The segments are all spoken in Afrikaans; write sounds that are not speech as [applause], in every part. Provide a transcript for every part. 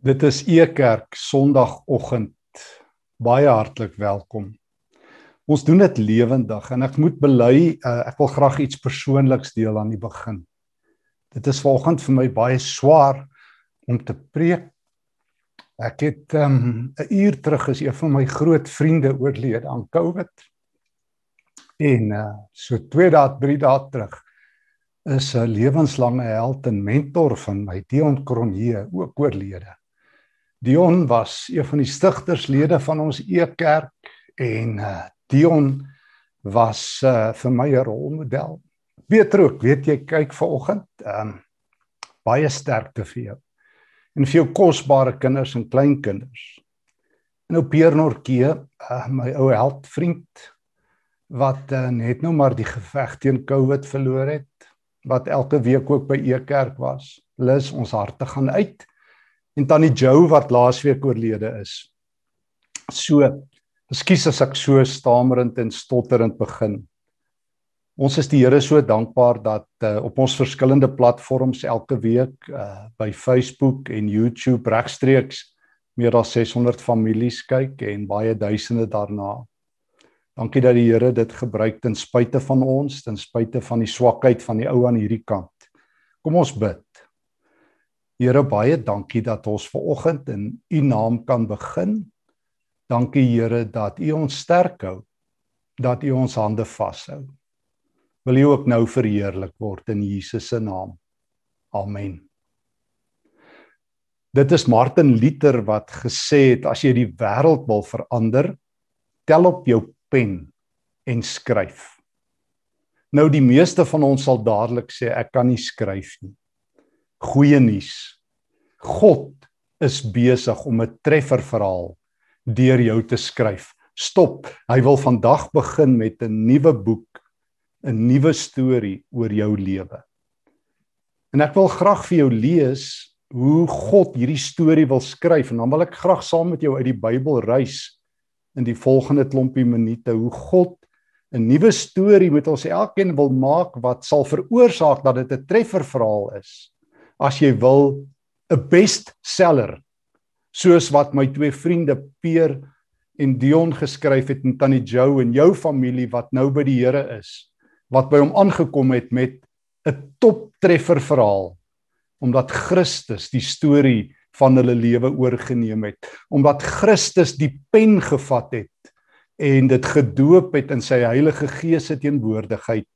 Dit is Ekerk Sondagoggend. Baie hartlik welkom. Ons doen dit lewendig en ek moet bely uh, ek wil graag iets persoonliks deel aan die begin. Dit is vanoggend vir my baie swaar om te preek. Ek het ehm, 'n um, uur terug is een van my groot vriende oorlede aan COVID. En uh, so 2 dae, 3 dae terug is 'n lewenslange held en mentor van my Dion Kronje ook oorlede. Dion was een van die stigterslede van ons E-kerk en uh, Dion was uh, vir my 'n rolmodel. Beter ook, weet jy, kyk vanoggend, ehm um, baie sterkte vir jou. En vir jou kosbare kinders en kleinkinders. En op Pierre Norke, uh, my ou held vriend wat uh, net nou maar die geveg teen COVID verloor het, wat elke week ook by E-kerk was. Lis ons harte gaan uit en tannie Jo wat laasweek oorlede is. So, ekskuus as ek so stamerend en stotterend begin. Ons is die Here so dankbaar dat uh, op ons verskillende platforms elke week uh, by Facebook en YouTube regstreeks meer as 600 families kyk en baie duisende daarna. Dankie dat die Here dit gebruik ten spyte van ons, ten spyte van die swakheid van die ou aan hierdie kant. Kom ons bid. Here baie dankie dat ons ver oggend in u naam kan begin. Dankie Here dat u ons sterk hou. Dat u ons hande vashou. Wil u ook nou verheerlik word in Jesus se naam. Amen. Dit is Martin Luther wat gesê het as jy die wêreld wil verander, tel op jou pen en skryf. Nou die meeste van ons sal dadelik sê ek kan nie skryf nie goeie nuus. God is besig om 'n trefferverhaal deur jou te skryf. Stop. Hy wil vandag begin met 'n nuwe boek, 'n nuwe storie oor jou lewe. En ek wil graag vir jou lees hoe God hierdie storie wil skryf en dan wil ek graag saam met jou uit die Bybel reis in die volgende klompie minute hoe God 'n nuwe storie met ons elkeen wil maak wat sal veroorsaak dat dit 'n trefferverhaal is as jy wil 'n bestseller soos wat my twee vriende Peer en Dion geskryf het en Tannie Jo en jou familie wat nou by die Here is wat by hom aangekom het met 'n toptreffer verhaal omdat Christus die storie van hulle lewe oorgeneem het omdat Christus die pen gevat het en dit gedoop het in sy Heilige Gees se teenwoordigheid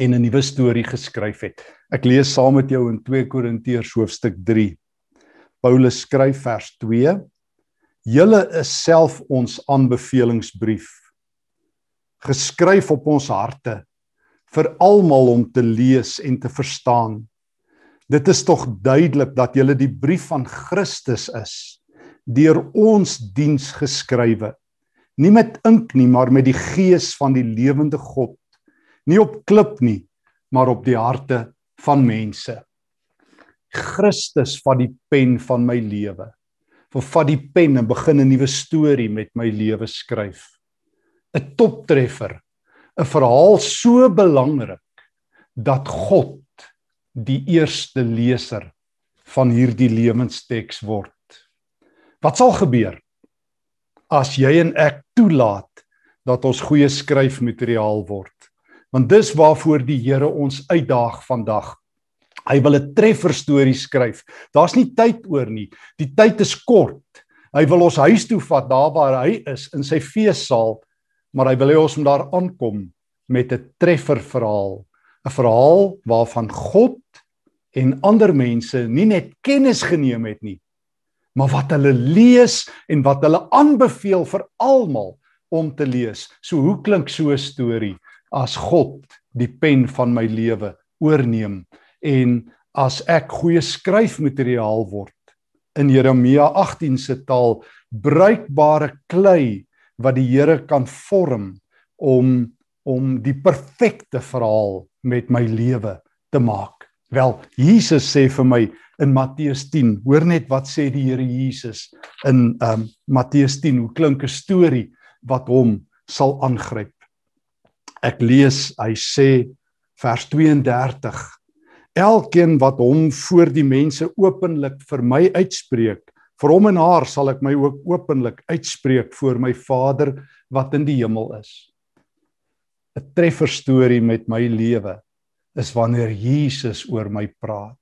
en 'n nuwe storie geskryf het. Ek lees saam met jou in 2 Korintiërs hoofstuk 3. Paulus skryf vers 2: Julle is self ons aanbevelingsbrief geskryf op ons harte vir almal om te lees en te verstaan. Dit is tog duidelik dat julle die brief van Christus is, deur ons diens geskrywe, nie met ink nie, maar met die gees van die lewende God nie op klip nie, maar op die harte van mense. Christus vat die pen van my lewe. Vat die pen en begin 'n nuwe storie met my lewe skryf. 'n Toptreffer, 'n verhaal so belangrik dat God die eerste leser van hierdie lewensteks word. Wat sal gebeur as jy en ek toelaat dat ons goeie skryfmateriaal word? Want dis waarvoor die Here ons uitdaag vandag. Hy wil 'n treffer storie skryf. Daar's nie tyd oor nie. Die tyd is kort. Hy wil ons huis toe vat daar waar hy is in sy feessaal, maar hy wil hê ons moet daar aankom met 'n treffer verhaal, 'n verhaal waarvan God en ander mense nie net kennis geneem het nie, maar wat hulle lees en wat hulle aanbeveel vir almal om te lees. So hoe klink so 'n storie? As God die pen van my lewe oorneem en as ek goeie skryfmateriaal word in Jeremia 18 se taal bruikbare klei wat die Here kan vorm om om die perfekte verhaal met my lewe te maak. Wel, Jesus sê vir my in Matteus 10, hoor net wat sê die Here Jesus in um Matteus 10, hoe klink 'n storie wat hom sal aangryp. Ek lees, hy sê vers 32: Elkeen wat hom voor die mense openlik vir my uitspreek, Vir hom en haar sal ek my ook openlik uitspreek voor my Vader wat in die hemel is. 'n Treffer storie met my lewe is wanneer Jesus oor my praat.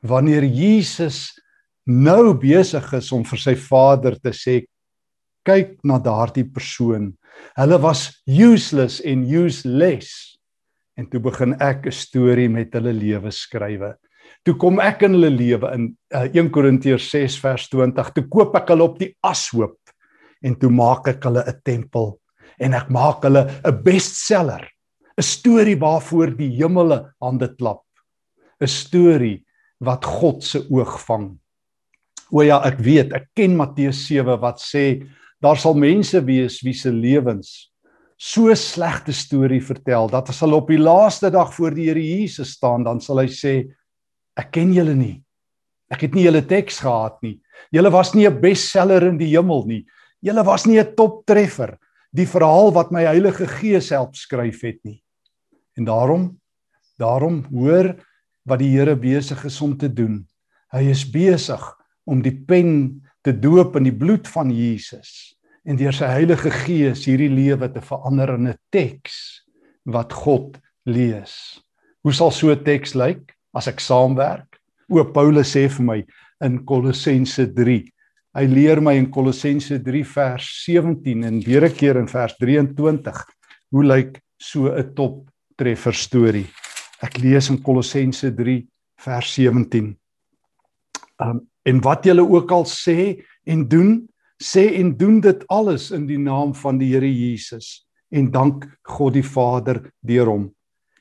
Wanneer Jesus nou besig is om vir sy Vader te sê kyk na daardie persoon. Hulle was useless en useless. En toe begin ek 'n storie met hulle lewe skrywe. Toe kom ek in hulle lewe in uh, 1 Korintiërs 6 vers 20. Toe koop ek hulle op die ashoop en toe maak ek hulle 'n tempel en ek maak hulle 'n bestseller. 'n Storie waarvoor die hemele hande klap. 'n Storie wat God se oog vang. O ja, ek weet, ek ken Matteus 7 wat sê daar sal mense wees wie se lewens so slegte storie vertel dat as hulle op die laaste dag voor die Here Jesus staan, dan sal hy sê ek ken julle nie. Ek het nie julle teks gehad nie. Julle was nie 'n bestseller in die hemel nie. Julle was nie 'n toptreffer die verhaal wat my Heilige Gees help skryf het nie. En daarom daarom hoor wat die Here besig is om te doen. Hy is besig om die pen te doop in die bloed van Jesus en deur sy Heilige Gees hierdie lewe te verander in 'n teks wat God lees. Hoe sal so 'n teks lyk as ek saamwerk? O Paulus sê vir my in Kolossense 3. Hy leer my in Kolossense 3 vers 17 en weer 'n keer in vers 23 hoe lyk so 'n top treffer storie. Ek lees in Kolossense 3 vers 17. Um en wat julle ook al sê en doen, sê en doen dit alles in die naam van die Here Jesus en dank God die Vader deur hom.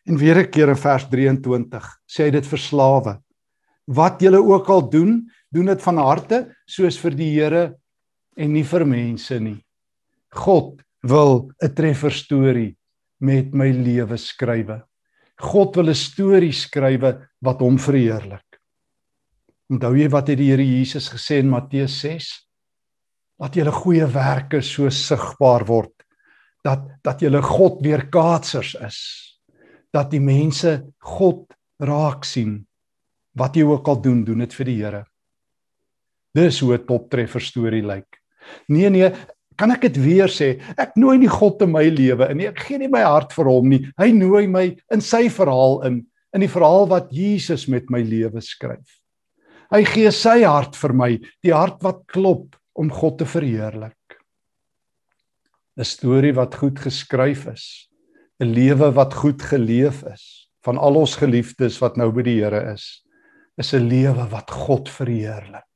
En weer 'n keer in vers 23 sê hy dit vir slawe. Wat julle ook al doen, doen dit van harte soos vir die Here en nie vir mense nie. God wil 'n treffer storie met my lewe skrywe. God wil 'n storie skrywe wat hom verheerlik. Onthou jy wat het die Here Jesus gesê in Matteus 6? dat julle goeie werke so sigbaar word dat dat julle God weerkaatsers is dat die mense God raak sien wat jy ook al doen doen dit vir die Here. Dis hoe 'n toptreffer storie lyk. Nee nee kan ek dit weer sê? Ek nooi nie God in my lewe in nie. Ek gee nie my hart vir hom nie. Hy nooi my in sy verhaal in in die verhaal wat Jesus met my lewe skryf hy gee sy hart vir my die hart wat klop om God te verheerlik. 'n Storie wat goed geskryf is, 'n lewe wat goed geleef is van al ons geliefdes wat nou by die Here is, is 'n lewe wat God verheerlik.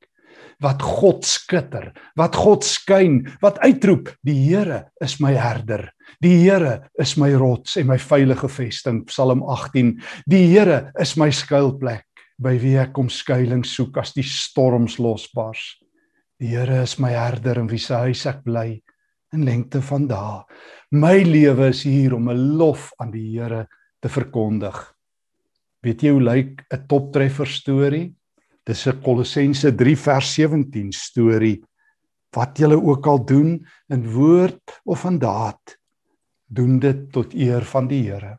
Wat God skitter, wat God skyn, wat uitroep, die Here is my herder. Die Here is my rots en my veilige vesting, Psalm 18. Die Here is my skuilplek by wie ek kom skuilings soek as die storms losbars. Die Here is my herder en wie se huis ek bly in lengte van dae. My lewe is hier om 'n lof aan die Here te verkondig. Weet jy hoe lyk 'n toptreffer storie? Dis 'n Kolossense 3 vers 17 storie. Wat julle ook al doen in woord of in daad, doen dit tot eer van die Here.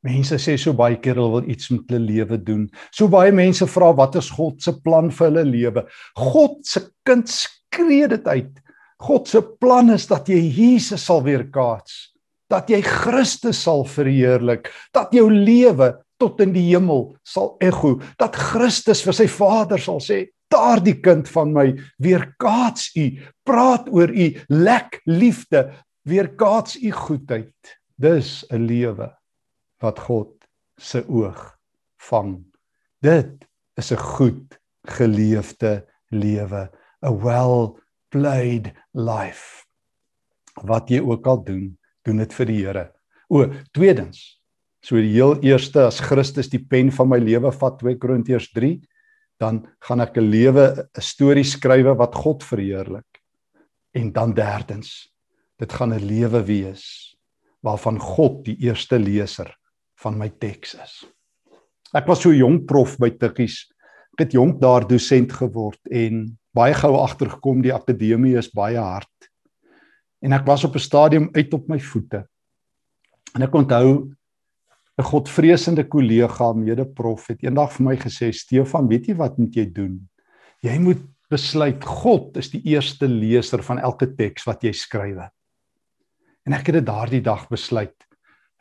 Mense sê so baie keer hulle wil iets met hulle lewe doen. So baie mense vra wat is God se plan vir hulle lewe? God se kind skree dit uit. God se plan is dat jy Jesus sal weerkaats, dat jy Christus sal verheerlik, dat jou lewe tot in die hemel sal ego, dat Christus vir sy Vader sal sê, daardie kind van my weerkaats u, praat oor u, lek liefde, weerkaats u goedheid. Dis 'n lewe wat God se oog vang. Dit is 'n goed geleefde lewe, a well played life. Wat jy ook al doen, doen dit vir die Here. O, tweedens, so die heel eerste as Christus die pen van my lewe vat 2 Korintiërs 3, dan gaan ek 'n lewe 'n storie skrywe wat God verheerlik. En dan derdens, dit gaan 'n lewe wees waarvan God die eerste leser van my teks is. Ek was so jonk prof by Tikkies. Ek het jonk daar dosent geword en baie gou agtergekom die akademie is baie hard. En ek was op 'n stadium uit op my voete. En ek onthou 'n godvreesende kollega, mede prof, het eendag vir my gesê: "Stefan, weet jy wat moet jy doen? Jy moet besluit God is die eerste leser van elke teks wat jy skryf. En ek het dit daardie dag besluit.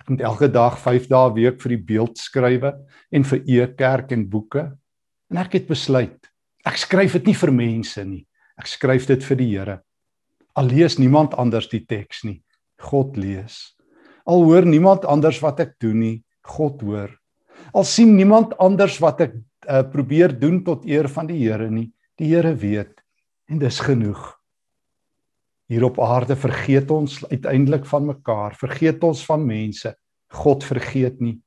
Moet elke dag 5 dae week vir die beeld skrywe en vir e-kerk en boeke. En ek het besluit, ek skryf dit nie vir mense nie. Ek skryf dit vir die Here. Al lees niemand anders die teks nie, God lees. Al hoor niemand anders wat ek doen nie, God hoor. Al sien niemand anders wat ek uh, probeer doen tot eer van die Here nie, die Here weet en dis genoeg. Hier op aarde vergeet ons uiteindelik van mekaar, vergeet ons van mense. God vergeet nie.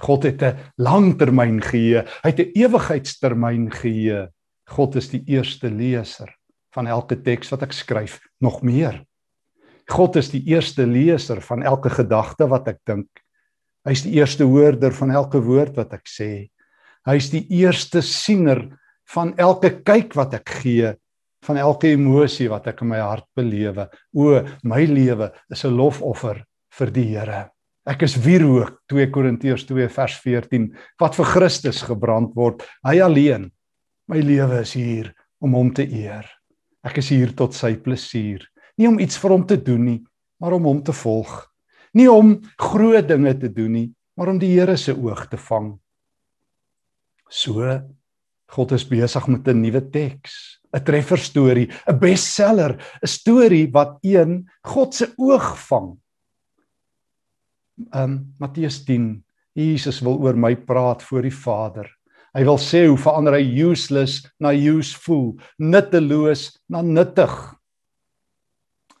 God het 'n langtermyn geheue, hy het 'n ewigheidstermyn geheue. God is die eerste leser van elke teks wat ek skryf, nog meer. God is die eerste leser van elke gedagte wat ek dink. Hy's die eerste hoorder van elke woord wat ek sê. Hy's die eerste siener van elke kyk wat ek gee, van elke emosie wat ek in my hart belewe. O, my lewe is 'n lofoffer vir die Here. Ek is wierook 2 Korintiërs 2 vers 14 wat vir Christus gebrand word. Hy alleen. My lewe is hier om hom te eer. Ek is hier tot sy plesier. Nie om iets vir hom te doen nie, maar om hom te volg. Nie om groot dinge te doen nie, maar om die Here se oog te vang. So God is besig met 'n nuwe teks, 'n trefferstorie, 'n bestseller, 'n storie wat een God se oog vang. Um Matteus 10, Jesus wil oor my praat voor die Vader. Hy wil sê hoe verander hy useless na useful, nutteloos na nuttig.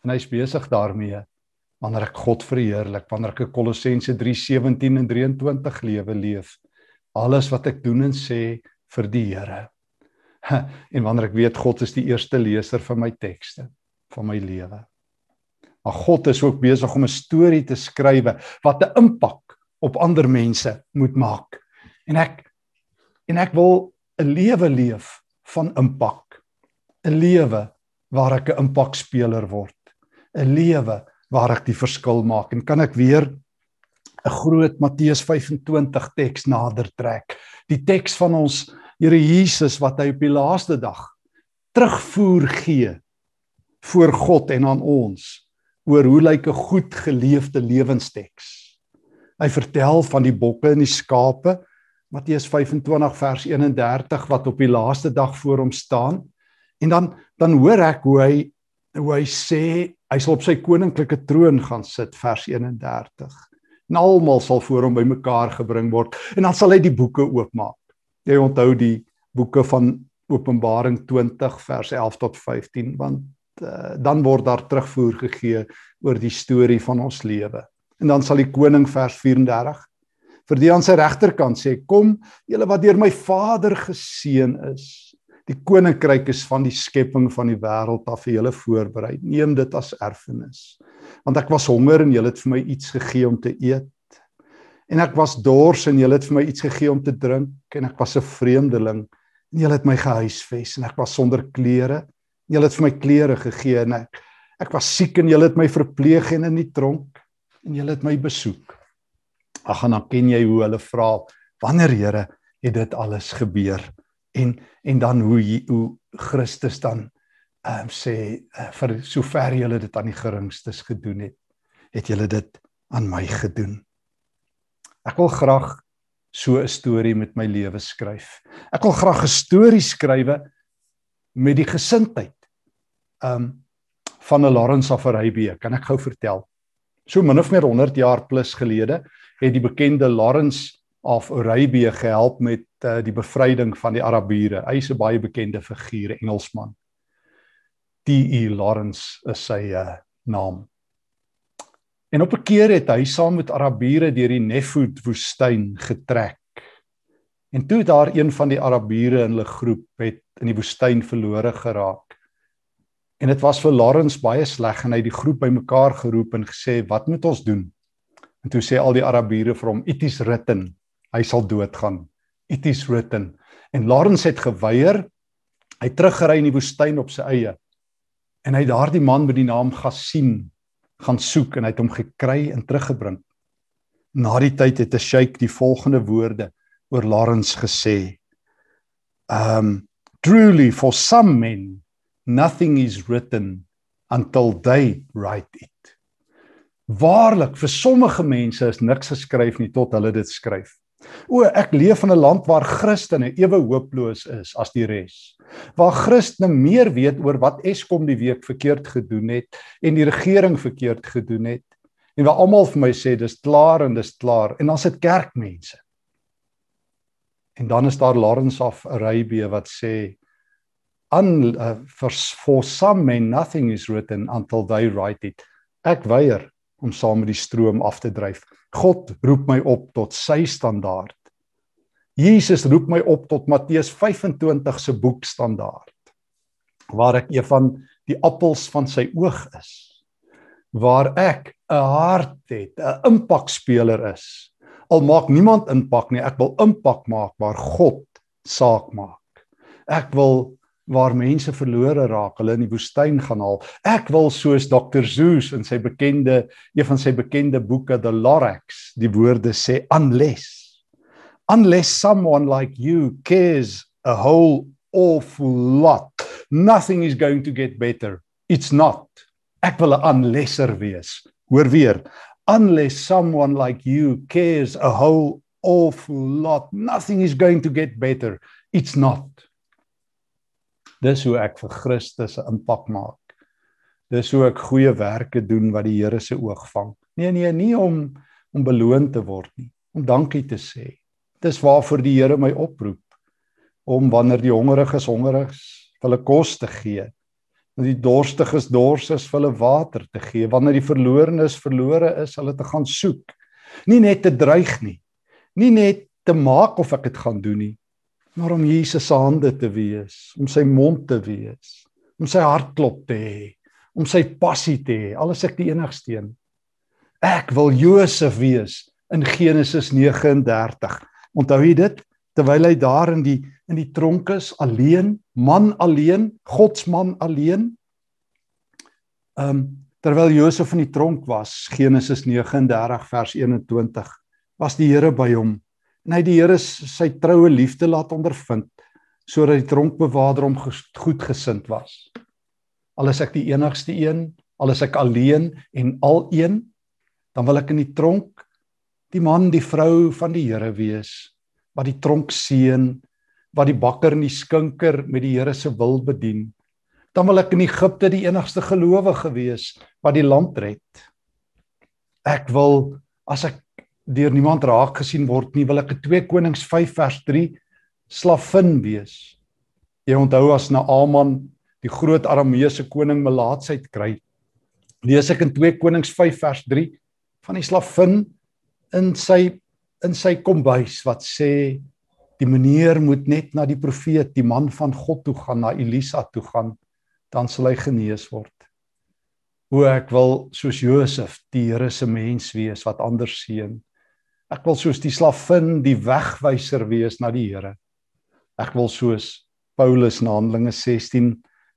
En hy's besig daarmee wanneer ek God verheerlik, wanneer ek Kolossense 3:17 en 23 lewe leef. Alles wat ek doen en sê, vir die Here. [laughs] En wanneer ek weet God is die eerste leser van my tekste, van my lewe. Maar God is ook besig om 'n storie te skrywe wat 'n impak op ander mense moet maak. En ek en ek wil 'n lewe leef van impak. 'n Lewe waar ek 'n impakspeler word. 'n Lewe waar ek die verskil maak. En kan ek weer 'n groot Matteus 25 teks nader trek. Die teks van ons Here Jesus wat hy op die laaste dag terugvoer gee voor God en aan ons oor hoe lyk 'n goed geleefde lewensteks. Hy vertel van die bokke en die skape Matteus 25 vers 31 wat op die laaste dag voor hom staan. En dan dan hoor ek hoe hy hoe hy sê hy sal op sy koninklike troon gaan sit vers 31 en almal sal voor hom bymekaar gebring word en dan sal hy die boeke oopmaak Jy onthou die boeke van Openbaring 20 vers 11 tot 15 want uh, dan word daar terugvoer gegee oor die storie van ons lewe. En dan sal die koning vers 34 vir die aan sy regterkant sê kom julle wat deur my Vader geseën is. Die koninkryk is van die skepping van die wêreld af vir julle voorberei. Neem dit as erfenis. Want ek was honger en julle het vir my iets gegee om te eet en ek was dors en julle het vir my iets gegee om te drink en ek was 'n vreemdeling. En julle het my gehuisves en ek was sonder klere. En julle het vir my klere gegee en ek ek was siek en julle het my verpleeg en in die tronk. En julle het my besoek. Ag en dan ken jy hoe hulle vra wanneer Here het dit alles gebeur? En en dan hoe hoe Christus dan ehm um, sê uh, vir sover julle dit aan die geringstes gedoen het het julle dit aan my gedoen Ek wil graag so 'n storie met my lewe skryf. Ek wil graag 'n storie skrywe met die gesindheid um van 'n Lawrence of Arabia. Kan ek gou vertel? So min of meer 100 jaar plus gelede het die bekende Lawrence of Arabia gehelp met uh, die bevryding van die Arabiere. Hy is 'n baie bekende figuur, Engelsman. D.E. Lawrence is sy uh, naam. En op 'n keer het hy saam met Arabiere deur die Nefud woestyn getrek. En toe daar een van die Arabiere in hulle groep het in die woestyn verlore geraak. En dit was vir Lawrence baie sleg en hy het die groep bymekaar geroep en gesê, "Wat moet ons doen?" En toe sê al die Arabiere vir hom, "It is written, hy sal doodgaan. It is written." En Lawrence het geweier. Hy teruggery in die woestyn op sy eie. En hy het daardie man met die naam Gassim gaan soek en hy het hom gekry en teruggebring. Na die tyd het 'n sheik die volgende woorde oor Lawrence gesê. Um, Truly for some men nothing is written until they write it. Waarlik vir sommige mense is niks geskryf nie tot hulle dit skryf. O, ek leef in 'n land waar Christene ewe hooploos is as die res. Waar Christene meer weet oor wat Eskom die week verkeerd gedoen het en die regering verkeerd gedoen het en waar almal vir my sê dis klaar en dis klaar en dan's dit kerkmense. En dan is daar Lawrence of Arabia wat sê un uh, for, for some men nothing is written until they write it. Ek weier om saam met die stroom af te dryf. God roep my op tot sy standaard. Jesus roep my op tot Matteus 25 se boek standaard waar ek een van die appels van sy oog is waar ek 'n hart het, 'n impakspeler is. Al maak niemand impak nie, ek wil impak maak waar God saak maak. Ek wil waar mense verlore raak, hulle in die woestyn gaan haal. Ek wil soos Dr. Zeus in sy bekende een van sy bekende boeke The Lorax die woorde sê unless unless someone like you cares a whole awful lot nothing is going to get better. It's not. Ek wil 'n unlesser wees. Hoor weer. Unless someone like you cares a whole awful lot, nothing is going to get better. It's not. Dis hoe ek vir Christus 'n impak maak. Dis hoe ek goeie werke doen wat die Here se oog vang. Nee nee, nie om om beloon te word nie, om dankie te sê. Dis waarvoor die Here my oproep om wanneer die hongeriges hongerig is, hulle kos te gee. En die dorstiges dors is vir hulle water te gee, wanneer die verlorenes verlore is, hulle te gaan soek. Nie net te dreig nie. Nie net te maak of ek dit gaan doen nie, maar om Jesus se hande te wees, om sy mond te wees, om sy hartklop te hê, om sy passie te hê. Alles ek die enigste een. Ek wil Josef wees in Genesis 39. Onthou jy dit? Terwyl hy daar in die in die tronk is, alleen, man alleen, God se man alleen. Ehm um, terwyl Josef in die tronk was, Genesis 39 vers 21, was die Here by hom en hy die Here sy troue liefde laat ondervind sodat die tronkbewaarder hom goed gesind was. Al is ek die enigste een, al is ek alleen en al een, dan wil ek in die tronk die man, die vrou van die Here wees wat die tronk seën, wat die bakker en die skinker met die Here se wil bedien. Dan wil ek in Egipte die enigste gelowige wees wat die land red. Ek wil as ek deur niemand raak gesien word nie, wil ek 'n 2 Konings 5 vers 3 slavin wees. Jy onthou as Naaman die groot Arameese koning melaatsheid kry. Lees ek in 2 Konings 5 vers 3 van die slavin in sy in sy kombuis wat sê die meneer moet net na die profeet, die man van God toe gaan, na Elisa toe gaan, dan sal hy genees word. O ek wil soos Josef die Here se mens wees wat ander seën. Ek wil soos die slavin die wegwyser wees na die Here. Ek wil soos Paulus in Handelinge 16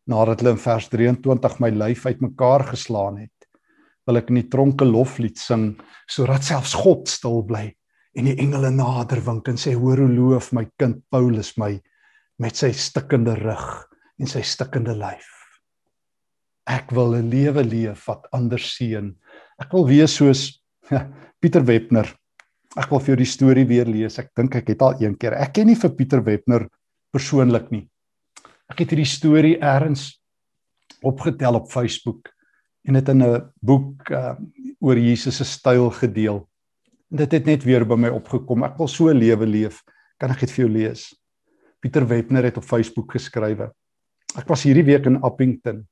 nadat hulle in vers 23 my lyf uitmekaar geslaan het, wil ek in die tronke loflied sing sodat selfs God stil bly en die engele nader wink en sê hoor hoe loof my kind Paulus my met sy stikkende rug en sy stikkende lyf. Ek wil 'n lewe leef wat ander seën. Ek wil wees soos [laughs] Pieter Webner Ek wil vir jou die storie weer lees. Ek dink ek het al een keer. Ek ken nie vir Pieter Webner persoonlik nie. Ek het hierdie storie eers opgetel op Facebook en dit in 'n boek uh, oor Jesus se styl gedeel. En dit het net weer by my opgekom. Ek wil so 'n lewe leef. Kan ek dit vir jou lees? Pieter Webner het op Facebook geskrywe. Ek was hierdie week in Appington.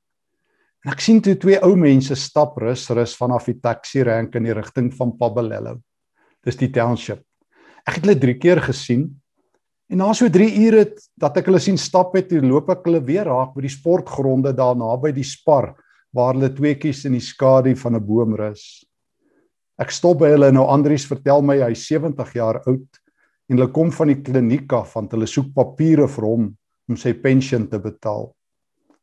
En ek sien toe twee ou mense stap rus rus vanaf die taxi rank in die rigting van Pabalello. Dis die township. Ek het hulle 3 keer gesien. En na so 3 ure dat ek hulle sien stap het, loop ek hulle weer raak by die sportgronde daar naby die Spar waar hulle tweeetjies in die skadu van 'n boom rus. Ek stop by hulle nou Andries vertel my hy's 70 jaar oud en hulle kom van die kliniek af want hulle soek papiere vir hom om sy pensioen te betaal.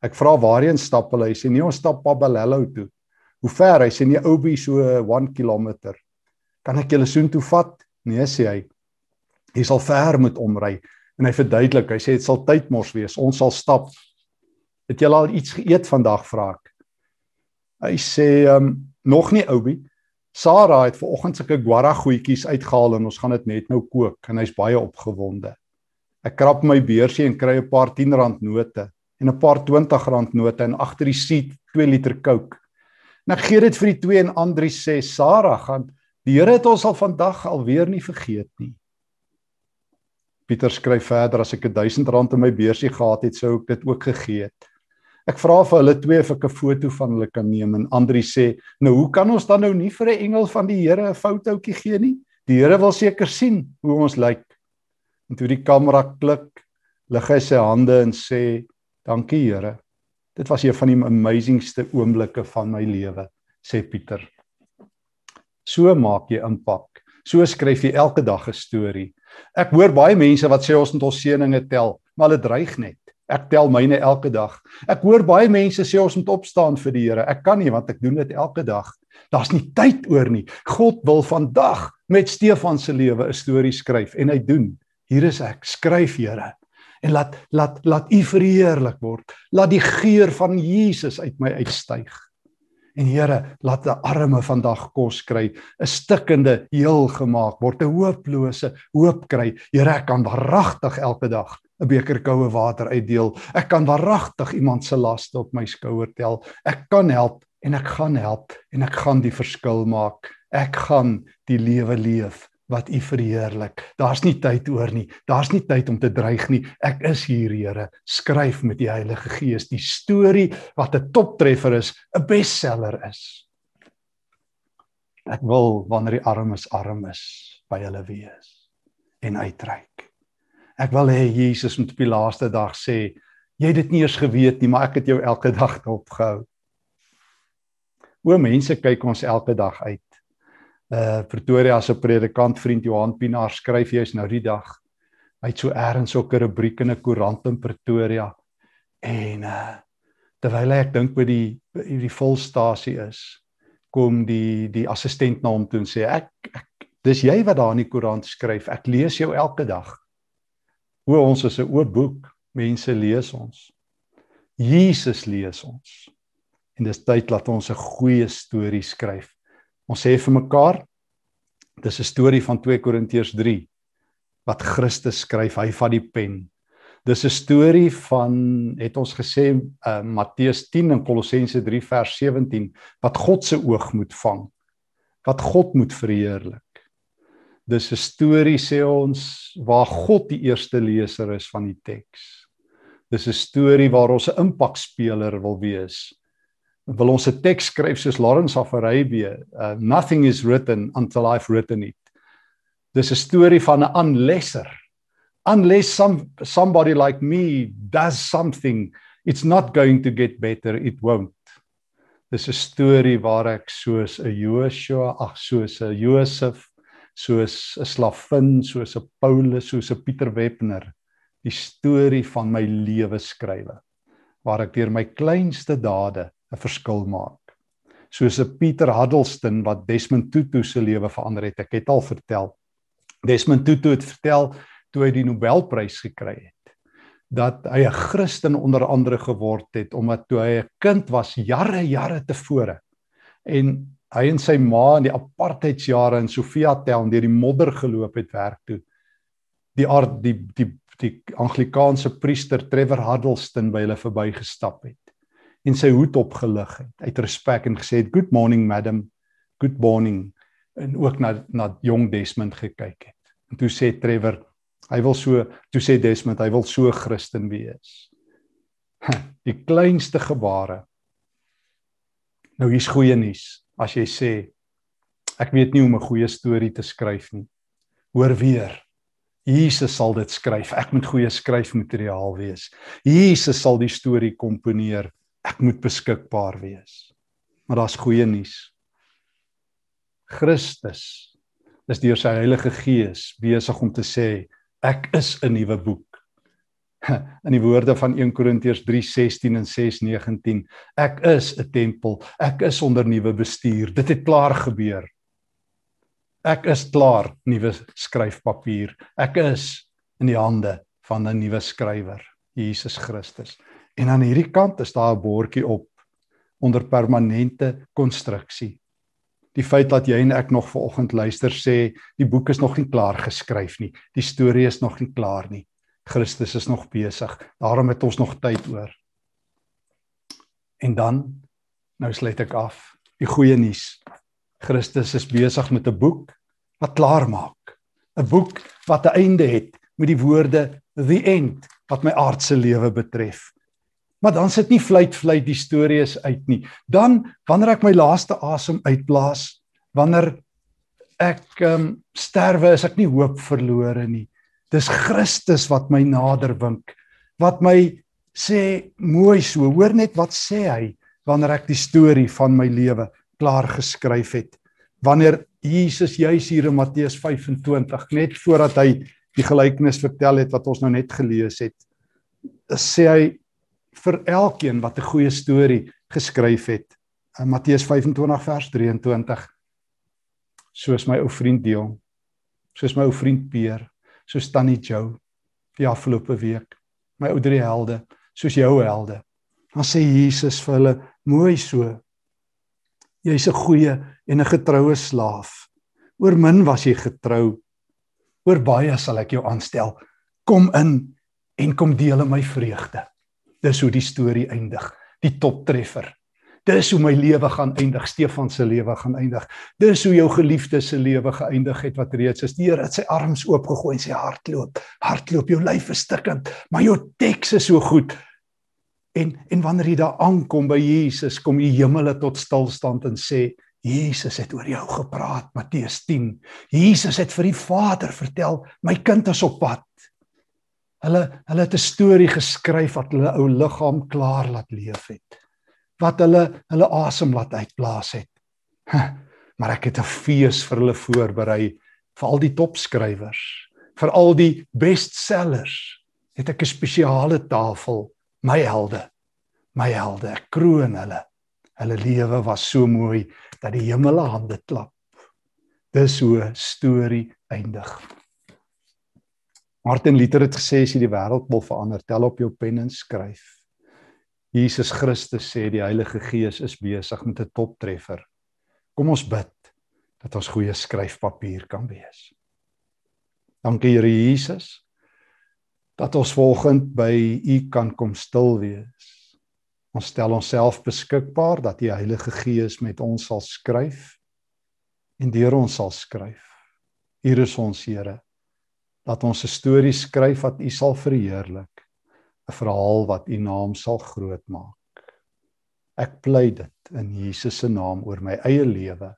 Ek vra waarheen stap hulle? Hy sê nee, ons stap Pabalello toe. Hoe ver? Hy sê nee, Obi so 1 km. Kan ek julle soontoe vat? Nee sê hy. Jy sal ver moet omry. En hy verduidelik, hy sê dit sal tydmors wees. Ons sal stap. Het julle al iets geëet vandag vra ek. Hy sê um, nog nie oubie. Sarah het vanoggend sulke guara goedjies uitgehaal en ons gaan dit net nou kook en hy's baie opgewonde. Ek krap my beursie en kry 'n paar 10 rand note en 'n paar 20 rand note en agter die seat 2 liter Coke. En ek gee dit vir die twee en Andri sê Sarah gaan die Here het ons al vandag alweer nie vergeet nie. Pieter skryf verder as ek 1000 rand in my beursie gehad het sou ek dit ook gegee het. Ek vra vir hulle twee of ek 'n foto van hulle kan neem en Andri sê, "Nou hoe kan ons dan nou nie vir 'n engel van die Here 'n fotootjie gee nie? Die Here wil seker sien hoe ons lyk." En toe die kamera klik, lig hy sy hande en sê, "Dankie Here. Dit was een van die amazingste oomblikke van my lewe," sê Pieter. So maak jy impak. So skryf jy elke dag 'n storie. Ek hoor baie mense wat sê ons moet ons seëninge tel, maar hulle dreig net. Ek tel myne elke dag. Ek hoor baie mense sê ons moet opstaan vir die Here. Ek kan nie want ek doen dit elke dag. Daar's nie tyd oor nie. God wil vandag met Stefan se lewe 'n storie skryf en hy doen. Hier is ek. Skryf Here en laat laat laat U verheerlik word. Laat die geur van Jesus uit my uitstyg. En Here, laat 'n arme vandag kos kry, 'n stikkende heel gemaak word, 'n hooplose hoop kry. Here, ek kan waaragtig elke dag 'n beker koue water uitdeel. Ek kan waaragtig iemand se laste op my skouer tel. Ek kan help en ek gaan help en ek gaan die verskil maak. Ek gaan die lewe leef wat U verheerlik. Daar's nie tyd oor nie. Daar's nie tyd om te dreig nie. Ek is hier, Here. Skryf met die Heilige Gees die storie wat 'n toptreffer is, 'n bestseller is. Ek wil wanneer die armes arm is by hulle wees en uitreik. Ek wil hê Jesus moet op die laaste dag sê, jy het dit nie eers geweet nie, maar ek het jou elke dag opgehou. O mense kyk ons elke dag uit. Uh Pretoria se predikant vriend Johan Pinaar skryf jy's nou die dag. Hy het so eers ook 'n rubriek in 'n koerant in Pretoria en uh terwyl ek dink by die die volstasie is, kom die die assistent na hom toe en sê ek, ek dis jy wat daar in die koerant skryf. Ek lees jou elke dag. O ons is 'n oop boek. Mense lees ons. Jesus lees ons. En dis tyd dat ons 'n goeie storie skryf. Ons sê vir mekaar dis 'n storie van 2 Korintiërs 3 wat Christus skryf, hy vat die pen. Dis 'n storie van het ons gesê uh, Matteus 10 en Kolossense 3 vers 17 wat God se oog moet vang. Wat God moet verheerlik. Dis 'n storie sê ons waar God die eerste leser is van die teks. Dis 'n storie waar ons 'n impakspeler wil wees. Wil ons 'n teks skryf soos Lawrence of Arabia, uh, nothing is written until I've written it. Dis 'n storie van 'n unlesser. Unless some somebody like me does something, it's not going to get better, it won't. Dis 'n storie waar ek soos 'n Joshua, ag soos 'n Josef soos 'n slavin, soos 'n Paulus, soos 'n Pieter Webner die storie van my lewe skrywe waar ek deur my kleinste dade 'n verskil maak. Soos 'n Pieter Huddleston wat Desmond Tutu se lewe verander het. Ek het al vertel. Desmond Tutu het vertel toe hy die Nobelprys gekry het dat hy 'n Christen onder andere geword het omdat toe hy 'n kind was jare jare tevore en hy en sy ma in die apartheidsjare in Sofia Town deur die modder geloop het werk toe. Die aard die die die Anglikaanse priester Trevor Huddleston by hulle verbygestap het en sy hoed opgelig het uit respek en gesê het good morning madam good morning en ook na na jong Desmond gekyk het. En toe sê Trevor hy wil so toe sê Desmond hy wil so Christen wees. Die kleinste gebare. Nou hier's goeie nuus as jy sê ek weet nie hoe om 'n goeie storie te skryf nie. Hoor weer. Jesus sal dit skryf. Ek moet goeie skryfmateriaal wees. Jesus sal die storie komponeer. Ek moet beskikbaar wees. Maar daar's goeie nuus. Christus is deur sy Heilige Gees besig om te sê ek is 'n nuwe boek. [laughs] in die woorde van 1 Korintiërs 3:16 en 6:19 ek is 'n tempel ek is onder nuwe bestuur dit het klaar gebeur ek is klaar nuwe skryfpapier ek is in die hande van 'n nuwe skrywer, Jesus Christus. En aan hierdie kant is daar 'n bordjie op onder permanente konstruksie. Die feit dat jy en ek nog vanoggend luister sê die boek is nog nie klaar geskryf nie. Die storie is nog nie klaar nie. Christus is nog besig. Daarom het ons nog tyd oor. En dan nou sluit ek af. Die goeie nuus. Christus is besig met 'n boek wat klaar maak. 'n Boek wat 'n einde het met die woorde the end wat my aardse lewe betref. Maar dan sit nie fluit fluit die storie is uit nie. Dan wanneer ek my laaste asem uitblaas, wanneer ek ehm um, sterwe, is ek nie hoop verlore nie. Dis Christus wat my nader wink. Wat my sê mooi so. Hoor net wat sê hy wanneer ek die storie van my lewe klaar geskryf het. Wanneer Jesus juis hier in Matteus 25 net voordat hy die gelykenis vertel het wat ons nou net gelees het, sê hy vir elkeen wat 'n goeie storie geskryf het. In Matteus 25 vers 23 soos my ou vriend Dion, soos my ou vriend Peer, soos Tannie Jo die afgelope week, my ou drie helde, soos jou helde. Dan sê Jesus vir hulle mooi so. Jy's 'n goeie en 'n getroue slaaf. Oor min was jy getrou. Oor baie sal ek jou aanstel. Kom in en kom deel in my vreugde. Dis hoe die storie eindig, die toptreffer. Dis hoe my lewe gaan eindig, Stefan se lewe gaan eindig. Dis hoe jou geliefde se lewe geëindig het wat reeds is. Die Here het sy arms oopgegooi en sy hart loop. Hardloop, jou lyf is stikkend, maar jou teks is so goed. En en wanneer jy daar aankom by Jesus, kom die hemele tot stilstand en sê Jesus het oor jou gepraat Matteus 10. Jesus het vir die Vader vertel, my kind is op pad. Hulle hulle het 'n storie geskryf wat hulle ou liggaam klaar laat leef het. Wat hulle hulle asem laat uitblaas het. Maar ek het 'n fees vir hulle voorberei vir al die topskrywers, vir al die bestsellers. Het ek 'n spesiale tafel, my helde. My helde, ek kroon hulle. Hulle lewe was so mooi dat die hemele hande klap. Dis hoe storie eindig. Martin Luther het gesê as jy die wêreld wil verander, tel op jou pen en skryf. Jesus Christus sê die Heilige Gees is besig met 'n toptreffer. Kom ons bid dat ons goeie skryfpapier kan wees. Dankie Here Jesus dat ons volgend by U kan kom stil wees. Ons stel onsself beskikbaar dat die Heilige Gees met ons sal skryf en deur ons sal skryf. Hier is ons Here dat ons 'n storie skryf wat U sal verheerlik, 'n verhaal wat U naam sal groot maak. Ek pleit dit in Jesus se naam oor my eie lewe.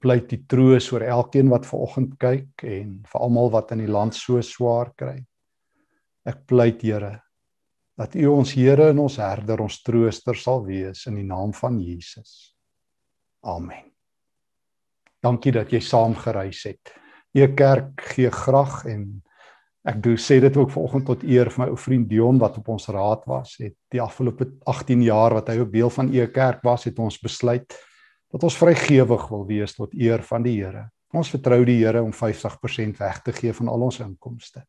Pleit die troos oor elkeen wat ver oggend kyk en vir almal wat in die land so swaar kry. Ek pleit Here dat U ons Here en ons herder, ons trooster sal wees in die naam van Jesus. Amen. Dankie dat jy saam gereis het. E Kerk gee graag en ek doen sê dit ook vanoggend tot eer vir my ou vriend Dion wat op ons raad was. Het die afgelope 18 jaar wat hy ook deel van E Kerk was, het ons besluit dat ons vrygewig wil wees tot eer van die Here. Ons vertrou die Here om 50% weg te gee van al ons inkomste.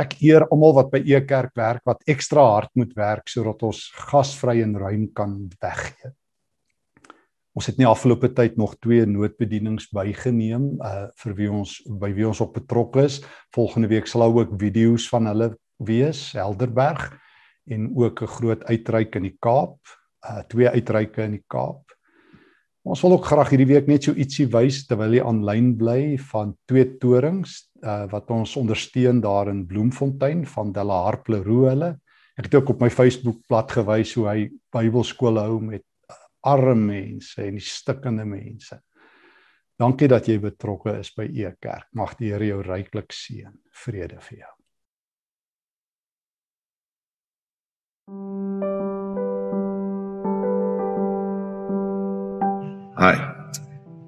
Ek eer almal wat by E Kerk werk wat ekstra hard moet werk sodat ons gasvry en ruim kan weggee. Ons het nie afgelope tyd nog twee noodbedienings bygeneem uh vir wie ons by wie ons op betrokke is. Volgende week sal ook video's van hulle wees, Helderberg en ook 'n groot uitreik in die Kaap, uh twee uitreike in die Kaap. Ons wil ook graag hierdie week net so ietsie wys terwyl jy aanlyn bly van twee torings uh wat ons ondersteun daar in Bloemfontein van Della Harpleroe hulle. Ek het ook op my Facebook bladsy gewys hoe hy Bybelskole hou met arme mense en die stikkende mense. Dankie dat jy betrokke is by E Kerk. Mag die Here jou ryklik seën. Vrede vir jou. Hi.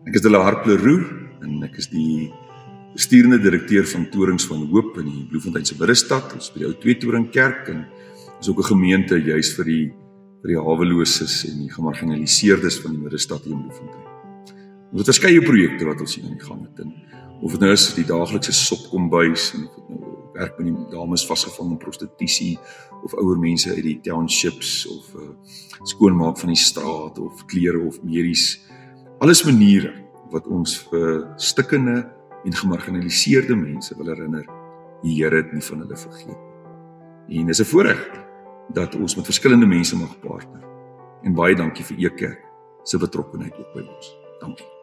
Ek is Dela Harpleroe en ek is die bestuurende direkteur van Torings van Hoop in die Bloemfonteinse Bidstad. Ons by die ou Twee Toring Kerk en is ook 'n gemeente juis vir die vir die haweloses en die gemarginaliseerdes van die middestad hier in Bloemfontein. Ons het verskeie projekte wat ons hier aan die gang het in of dit nou is die daaglikse sopkombuis en of dit nou werk met die dames vasgevang in prostitusie of ouer mense uit die townships of uh, skoonmaak van die straat of klere of medies. Alles maniere wat ons vir stikkende en gemarginaliseerde mense wil herinner, die Here het nie van hulle vergeet nie. En dis 'n voorreg dat ons met verskillende mense mag partner. En baie dankie vir Ekerk se betrokkeheid ook by ons. Dankie.